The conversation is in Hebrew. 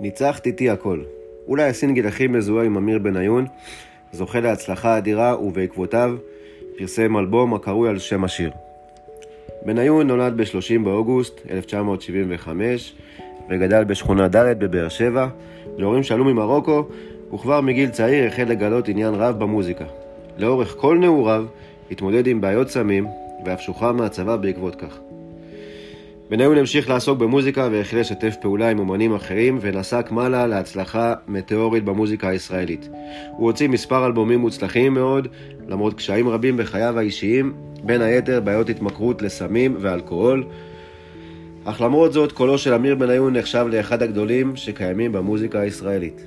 ניצחת איתי הכל. אולי הסינגל הכי מזוהה עם אמיר בניון, זוכה להצלחה אדירה ובעקבותיו פרסם אלבום הקרוי על שם השיר. בניון נולד ב-30 באוגוסט 1975 וגדל בשכונה ד' בבאר שבע, להורים שעלו ממרוקו, וכבר מגיל צעיר החל לגלות עניין רב במוזיקה. לאורך כל נעוריו התמודד עם בעיות סמים, ואף שוחרר מהצבא בעקבות כך. בניון המשיך לעסוק במוזיקה והחל לשתף פעולה עם אומנים אחרים ונסק מעלה להצלחה מטאורית במוזיקה הישראלית. הוא הוציא מספר אלבומים מוצלחים מאוד, למרות קשיים רבים בחייו האישיים, בין היתר בעיות התמכרות לסמים ואלכוהול. אך למרות זאת, קולו של אמיר בניון נחשב לאחד הגדולים שקיימים במוזיקה הישראלית.